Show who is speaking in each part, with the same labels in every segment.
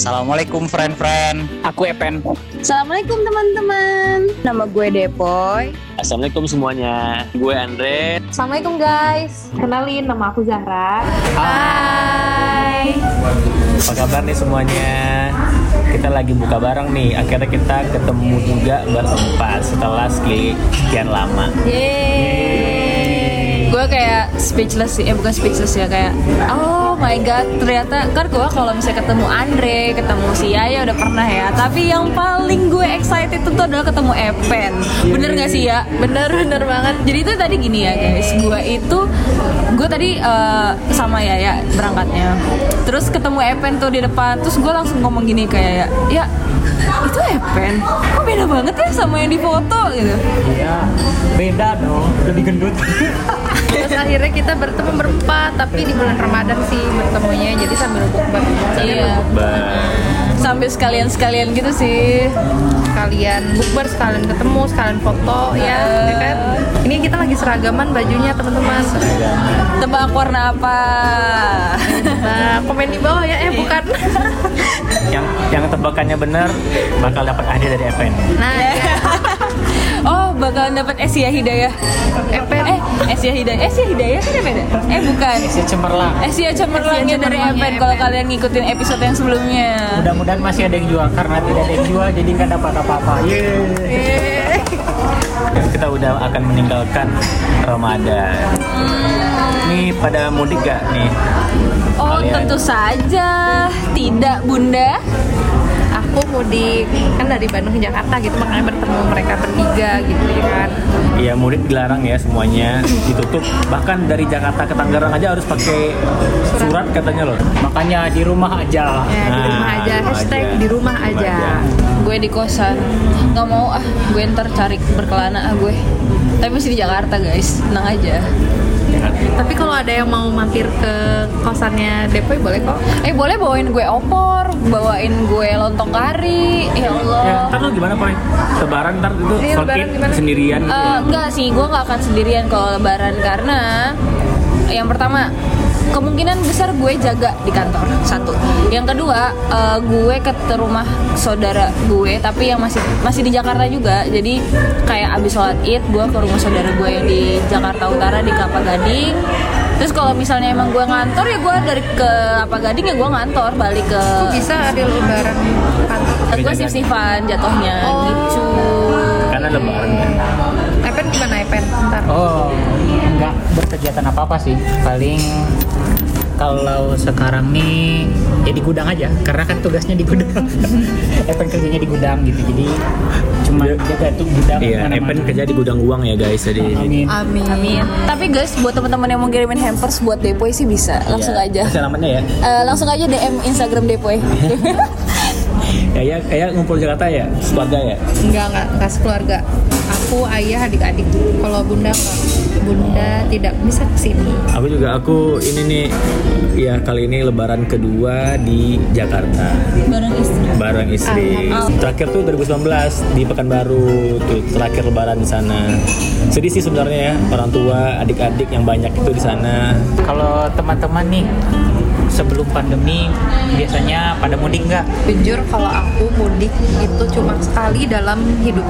Speaker 1: Assalamualaikum friend-friend. Aku Epen.
Speaker 2: Assalamualaikum teman-teman. Nama gue Depoy.
Speaker 3: Assalamualaikum semuanya. Gue Andre.
Speaker 2: Assalamualaikum guys.
Speaker 4: Kenalin nama aku Zahra.
Speaker 2: Hai.
Speaker 3: Apa kabar nih semuanya? Kita lagi buka bareng nih. Akhirnya kita ketemu juga berempat setelah sekian lama.
Speaker 2: Yeay. Gue kayak speechless sih, eh bukan speechless ya kayak oh my god ternyata kan gue kalau misalnya ketemu Andre, ketemu si Yaya udah pernah ya. Tapi yang paling gue excited itu adalah ketemu Epen. Bener gak sih ya? Bener bener banget. Jadi itu tadi gini ya guys, gue itu gue tadi eh, sama Yaya berangkatnya. Terus ketemu Epen tuh di depan, terus gue langsung ngomong gini kayak ya itu Epen, kok beda banget ya sama yang di foto gitu.
Speaker 1: Iya, beda dong. Lebih gendut.
Speaker 4: Terus akhirnya kita bertemu berempat, tapi di bulan Ramadan sih bertemunya, jadi sambil bukber.
Speaker 2: Iya. Sambil sekalian-sekalian gitu sih.
Speaker 4: Sekalian bukber, sekalian ketemu, sekalian foto, ya, ya kan? Ini kita lagi seragaman bajunya teman-teman.
Speaker 2: Tebak warna apa?
Speaker 4: Nah, komen di bawah ya, eh bukan.
Speaker 3: yang yang tebakannya benar bakal dapat hadiah dari Evan.
Speaker 4: Nah, ya.
Speaker 2: Oh, bakalan dapat Asia Hidayah.
Speaker 4: Epen.
Speaker 2: Eh, Asia Hidayah. Asia Hidayah kan ya beda? Eh, bukan.
Speaker 1: Isi cemerlang.
Speaker 2: Asia cemerlangnya dari
Speaker 4: cemerlangnya
Speaker 2: Epen kalau kalian ngikutin episode yang sebelumnya.
Speaker 1: Mudah-mudahan masih ada yang jual karena tidak ada yang jual jadi nggak dapat apa-apa. Yeay.
Speaker 3: Kita udah akan meninggalkan Ramadan. Nih pada mudik gak nih?
Speaker 2: Oh,
Speaker 3: Kalian?
Speaker 2: tentu saja. Tidak, Bunda.
Speaker 4: Aku mudik kan dari Bandung ke Jakarta gitu, makanya bertemu mereka bertiga gitu ya kan.
Speaker 3: Iya mudik dilarang ya semuanya ditutup bahkan dari Jakarta ke Tangerang aja harus pakai surat katanya loh.
Speaker 1: Makanya di rumah aja.
Speaker 4: Ya, di rumah
Speaker 3: Nah,
Speaker 4: aja,
Speaker 3: di rumah
Speaker 4: hashtag
Speaker 3: aja.
Speaker 4: di rumah aja.
Speaker 2: Gue di kosan. Gak mau ah, gue ntar cari berkelana ah gue. Tapi masih di Jakarta, guys. Tenang aja.
Speaker 4: Tapi kalau ada yang mau mampir ke kosannya Depoy boleh kok.
Speaker 2: Eh boleh bawain gue opor, bawain gue lontong kari. Ya Allah.
Speaker 3: Ya, ntar lu gimana Poy? Lebaran ntar itu
Speaker 4: Iya, lebaran
Speaker 3: sakit
Speaker 4: gimana?
Speaker 3: sendirian gitu
Speaker 2: Eh,
Speaker 3: ya?
Speaker 2: enggak sih, gue nggak akan sendirian kalau lebaran karena yang pertama kemungkinan besar gue jaga di kantor satu. Yang kedua eh, gue ke rumah saudara gue tapi yang masih masih di Jakarta juga. Jadi kayak abis sholat id gue ke rumah saudara gue yang di Jakarta Utara di Kelapa Gading. Terus kalau misalnya emang gue ngantor ya gue dari ke Kelapa Gading ya gue ngantor balik ke
Speaker 4: Kok bisa ada lebaran kantor?
Speaker 2: gue sip sifan jatuhnya
Speaker 4: Oh.
Speaker 2: gitu.
Speaker 3: Karena lebaran ya.
Speaker 4: Epen gimana Epen? Ntar.
Speaker 1: Oh, berkegiatan apa-apa sih. Paling kalau sekarang nih ya di gudang aja karena kan tugasnya di gudang. Evan kerjanya di gudang gitu. Jadi cuma jaga tuh gudang
Speaker 3: Iya. Evan kerja di gudang uang ya guys jadi.
Speaker 1: Amin.
Speaker 4: Amin.
Speaker 2: Amin. Tapi guys, buat teman-teman yang mau kirimin hampers buat Depoy sih bisa, langsung
Speaker 3: Iya.
Speaker 2: aja.
Speaker 3: Alamatnya ya.
Speaker 2: Eh, langsung aja DM Instagram Depoy.
Speaker 3: Ya ya kayak ngumpul Jakarta ya, keluarga ya.
Speaker 4: Enggak, enggak, enggak sekeluarga. Aku, ayah, adik-adik. Kalau bunda enggak. Bunda tidak bisa ke sini.
Speaker 3: Aku juga aku ini nih ya kali ini lebaran kedua di Jakarta
Speaker 2: Bareng istri.
Speaker 3: bareng istri. Terakhir tuh 2019 di Pekanbaru tuh terakhir lebaran di sana. Sedih sih sebenarnya ya orang tua, adik-adik yang banyak itu di sana.
Speaker 1: Kalau teman-teman nih sebelum pandemi biasanya pada mudik nggak?
Speaker 4: Jujur kalau aku mudik itu cuma sekali dalam hidup.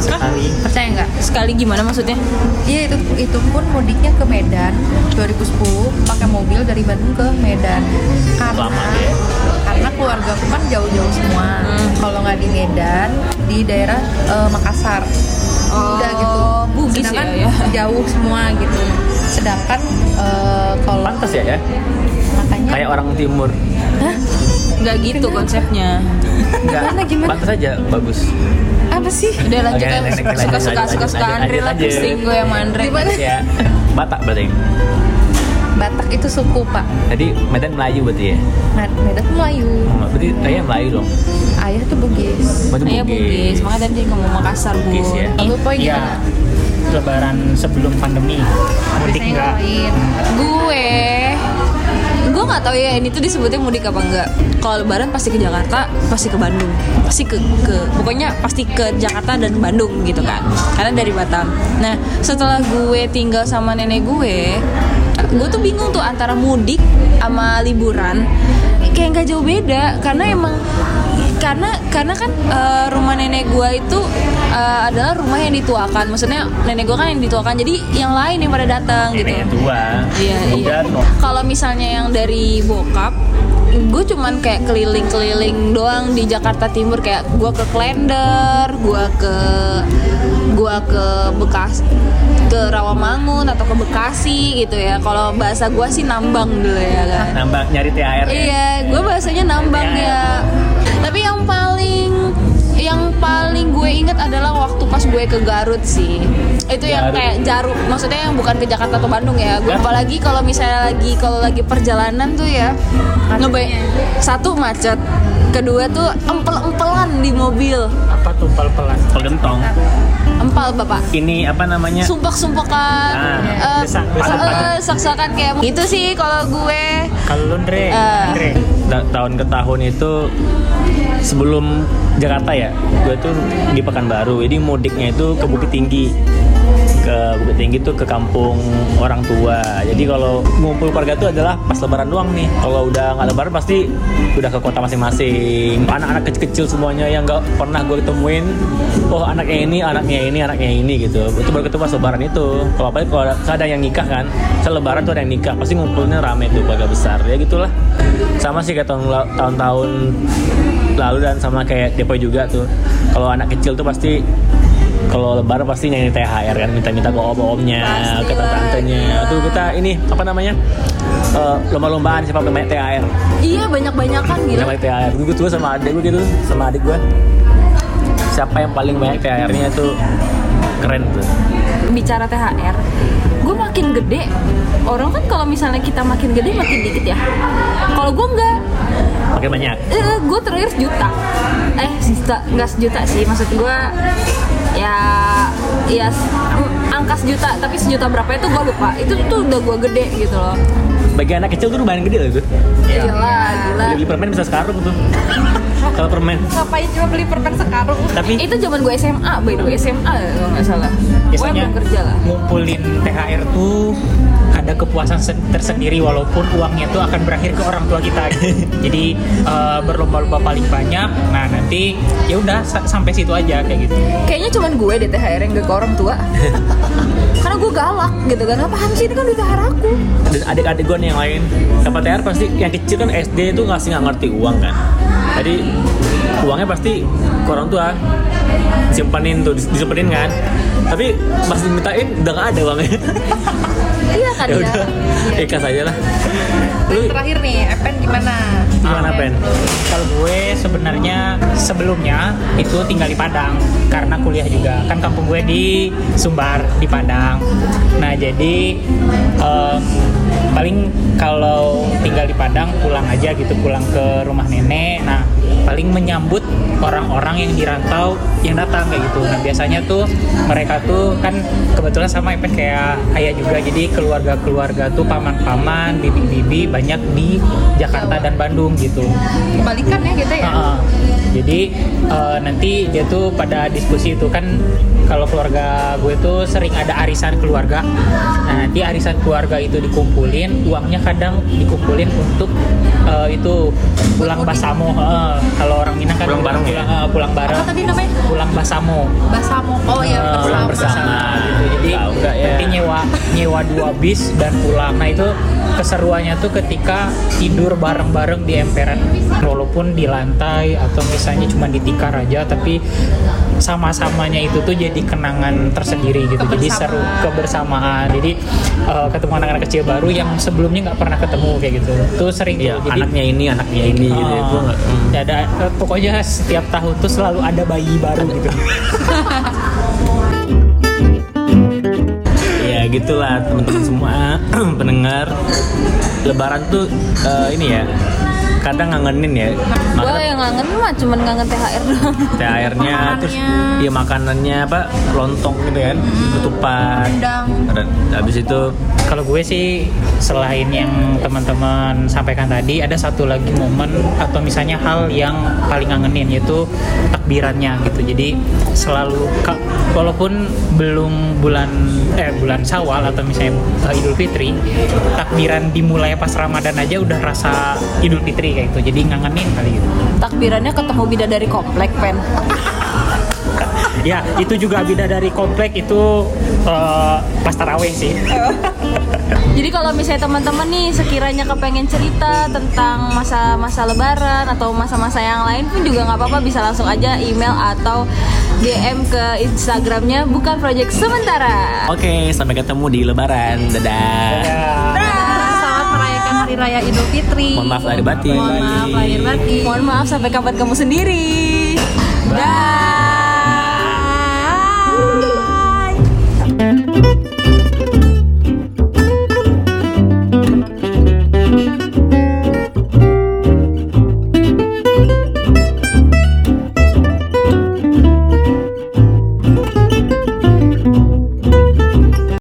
Speaker 1: Sekali.
Speaker 4: Percaya nggak?
Speaker 2: Sekali gimana maksudnya?
Speaker 4: Iya itu itu pun mudiknya ke Medan 2010 pakai mobil dari Bandung ke Medan karena
Speaker 3: Lama ya?
Speaker 4: karena keluarga aku kan jauh-jauh semua kalau nggak di Medan di daerah eh, Makassar udah gitu
Speaker 2: Bugis
Speaker 4: sedangkan
Speaker 2: ya, ya.
Speaker 4: jauh semua gitu sedangkan eh, kalau
Speaker 3: Pantas ya ya, kayak orang timur.
Speaker 2: Nggak gitu konsepnya.
Speaker 3: Enggak,
Speaker 4: Gimana, gimana?
Speaker 3: pantas aja, bagus.
Speaker 4: apa sih
Speaker 2: Udah lanjut
Speaker 3: Oke,
Speaker 2: ya.
Speaker 3: lanjut,
Speaker 2: Suka-suka
Speaker 3: lanjut,
Speaker 2: suka-suka
Speaker 3: lanjut,
Speaker 2: Andre lah pusing gue sama Andre.
Speaker 4: Gimana?
Speaker 3: Ya, Batak berarti.
Speaker 4: Batak itu suku pak
Speaker 3: Jadi Medan Melayu berarti ya.
Speaker 4: Medan Melayu
Speaker 3: Oh, Berarti ayah Melayu dong.
Speaker 4: ayah tuh Bugis
Speaker 3: Berarti
Speaker 2: Ayah Bugis, makanya tadi ngomong Makassar bu.
Speaker 3: Bugis ya.
Speaker 4: Lalu poin gimana?
Speaker 1: Lebaran sebelum pandemi. Mudik nggak?
Speaker 2: Gue gue nggak tahu ya ini tuh disebutnya mudik apa enggak. Kalau lebaran pasti ke Jakarta pasti ke Bandung pasti ke ke pokoknya pasti ke Jakarta dan Bandung gitu kan. Karena dari Batam. Nah setelah gue tinggal sama nenek gue gue tuh bingung tuh antara mudik sama liburan kayak nggak jauh beda. Karena emang karena karena kan eh, rumah nenek gua itu eh, adalah rumah yang dituakan. Maksudnya nenek gua kan yang dituakan. Jadi yang lain yang pada datang gitu.
Speaker 3: Neneknya tua.
Speaker 2: Iya, iya. Kalau misalnya yang dari bokap, gue cuman kayak keliling-keliling doang di Jakarta Timur. Kayak gue ke Klender, gue ke gue ke Bekas ke Rawamangun atau ke Bekasi gitu ya. Kalau bahasa gue sih nambang dulu ya kan.
Speaker 3: Nambah nyari THR ya.
Speaker 2: Iya, gue bahasanya nambang ya. Tapi yang paling yang paling gue inget adalah waktu pas gue ke Garut sih. Itu yang
Speaker 3: Garut.
Speaker 2: kayak Jaruk, maksudnya yang bukan ke Jakarta atau Bandung ya. Gue apalagi kalau misalnya lagi kalau lagi perjalanan tuh ya ngebay satu macet, kedua tuh empel-empelan di mobil.
Speaker 1: apa tuh pel-pelan
Speaker 3: Pelgentong.
Speaker 2: Empal bapak.
Speaker 3: Ini apa namanya?
Speaker 2: Sumpah-sumpahan,
Speaker 3: Ah,
Speaker 2: eh,
Speaker 1: desak-desakan.
Speaker 2: eh, eh, sak-sakan kayak gitu sih kalau gue.
Speaker 1: kalau lu Andre
Speaker 2: Eh.
Speaker 1: Andre
Speaker 3: Da- tahun ke tahun itu sebelum Jakarta ya, gue tuh di Pekanbaru. Jadi mudiknya itu ke Bukit Tinggi. Tuh ke kampung orang tua. Jadi kalau ngumpul keluarga tuh adalah pas lebaran doang nih. Kalau udah nggak lebaran pasti udah ke kota masing-masing. Anak-anak kecil-kecil semuanya yang nggak pernah gue ketemuin. Oh anaknya ini, anaknya ini, anaknya ini gitu. Itu baru ketemu pas lebaran itu. Kalau apalagi kalau ada, yang nikah kan, saya lebaran tuh ada yang nikah, pasti ngumpulnya rame tuh keluarga besar. Ya gitulah. Sama sih kayak tahun-tahun lalu dan sama kayak Depoy juga tuh. Kalau anak kecil tuh pasti kalau lebaran pasti nyanyi THR kan minta-minta ke om-omnya, ke tante-tantenya.
Speaker 2: gila.
Speaker 3: Tuh kita ini apa namanya? Eh, lomba-lombaan siapa banyak THR.
Speaker 2: Iya banyak-banyakan gila.
Speaker 3: Banyak THR. Gue tuh sama adik gue gitu, sama adik gue. Siapa yang paling banyak THR-nya tuh keren tuh.
Speaker 2: bicara THR gue makin gede orang kan kalau misalnya kita makin gede makin dikit ya kalau gue enggak
Speaker 3: Makin banyak.
Speaker 2: eh, gue terakhir sejuta eh sejuta nggak sejuta sih maksud gue ya ya mm, angka sejuta tapi sejuta berapa itu gue lupa itu tuh udah gue gede gitu loh
Speaker 3: Bagi anak kecil tuh lumayan gede loh tuh.
Speaker 2: gila gila
Speaker 3: Beli, beli permen bisa sekarung tuh. Kalau permen.
Speaker 4: Ngapain cuma beli permen sekarung?
Speaker 3: Tapi
Speaker 2: itu zaman gue SMA by the way SMA kalau nggak salah gue belum kerja lah
Speaker 1: ngumpulin THR tuh ada kepuasan sen- tersendiri walaupun uangnya tuh akan berakhir ke orang tua kita. Gitu. jadi eh, berlomba-lomba paling banyak. Nah nanti ya udah sa- sampai situ aja kayak gitu.
Speaker 2: Kayaknya cuman gue deh THR yang gak ke orang tua. Karena gue galak gitu kan. Apaan sih ini kan duit THR aku?
Speaker 3: Dan adik-adik gue nih yang lain. Dapat THR pasti yang kecil kan SD itu ngasih nggak ngerti uang kan. Jadi uangnya pasti ke orang tua. Disimpenin tuh dis- disimpenin kan. Tapi pas dimintain udah nggak ada uangnya
Speaker 2: Iya kan
Speaker 3: ya
Speaker 2: ya,
Speaker 3: udah. Ikhlas aja lah. Lu
Speaker 4: Terakhir nih, Epen gimana?
Speaker 3: gimana pen?
Speaker 1: kalau gue sebenarnya sebelumnya itu tinggal di Padang karena kuliah juga. Kan kampung gue di Sumbar di Padang. Nah jadi em, paling kalau tinggal di Padang pulang aja gitu. Pulang ke rumah nenek. Nah paling menyambut orang-orang yang di rantau yang datang kayak gitu. Nah biasanya tuh mereka tuh kan kebetulan sama Epen kayak ayah juga. Jadi keluarga-keluarga tuh paman-paman bibi-bibi banyak di Jakarta dan Bandung gitu.
Speaker 4: Kebalikan ya gitu ya?
Speaker 1: Jadi eh, nanti dia tuh pada diskusi itu kan kalau keluarga gue tuh sering ada arisan keluarga. Nah nanti arisan keluarga itu dikumpulin, uangnya kadang dikumpulin untuk eh, itu pulang basamo. Heeh. kalau orang Minang kan
Speaker 3: Pulang bareng ya?
Speaker 1: pulang, eh, pulang bareng.
Speaker 4: Apa tadi namanya?
Speaker 1: Pulang basamo.
Speaker 4: Basamo. Oh iya,
Speaker 1: Eh,
Speaker 3: pulang
Speaker 4: bersama.
Speaker 3: bersama.
Speaker 1: gitu. Jadi
Speaker 3: Tahu nggak ya?
Speaker 1: nanti nyewa nyewa dua bis dan pulang. Nah itu keseruannya tuh ketika tidur bareng-bareng di emperan walaupun di lantai atau misalnya cuma di tikar aja tapi sama-samanya itu tuh jadi kenangan tersendiri gitu jadi seru kebersamaan jadi eh, ketemu anak-anak kecil baru yang sebelumnya nggak pernah ketemu kayak gitu tuh sering tuh. jadi
Speaker 3: anaknya ini anaknya ini gitu ya.
Speaker 1: Oh,
Speaker 3: Gua nggak- hmm.
Speaker 1: ya ada eh, pokoknya setiap tahun tuh selalu ada bayi baru gitu
Speaker 3: gitulah teman-teman semua. Pendengar lebaran tuh eh, ini ya kadang ngangenin ya.
Speaker 2: Gue yang ngangen mah cuman ngangen THR doang.
Speaker 3: THR-nya terus ya makanannya apa lontong gitu kan ketupat.
Speaker 4: Rendang.
Speaker 3: Dan habis itu
Speaker 1: Kalau gue sih selain yang teman-teman sampaikan tadi ada satu lagi momen atau misalnya hal yang paling ngangenin yaitu takbirannya gitu. Jadi selalu walaupun belum bulan eh bulan Syawal atau misalnya eh, Idul Fitri, takbiran dimulai pas Ramadan aja udah rasa Idul Fitri kayak gitu jadi ngangenin kali gitu
Speaker 2: Takbirannya ketemu bidadari komplek pen.
Speaker 1: ya itu juga beda dari komplek itu eh, pas taraweh sih
Speaker 2: Jadi kalau misalnya teman-teman nih sekiranya kepengen cerita tentang masa-masa lebaran atau masa-masa yang lain pun juga nggak apa-apa bisa langsung aja email atau DM ke Instagramnya bukan project sementara.
Speaker 3: Oke, sampai ketemu di Lebaran. Dadah.
Speaker 4: Merayakan Hari Raya Idul Fitri.
Speaker 3: Mohon maaf lahir batin.
Speaker 4: Mohon maaf lahir batin.
Speaker 2: Mohon maaf sampai kapan kamu sendiri.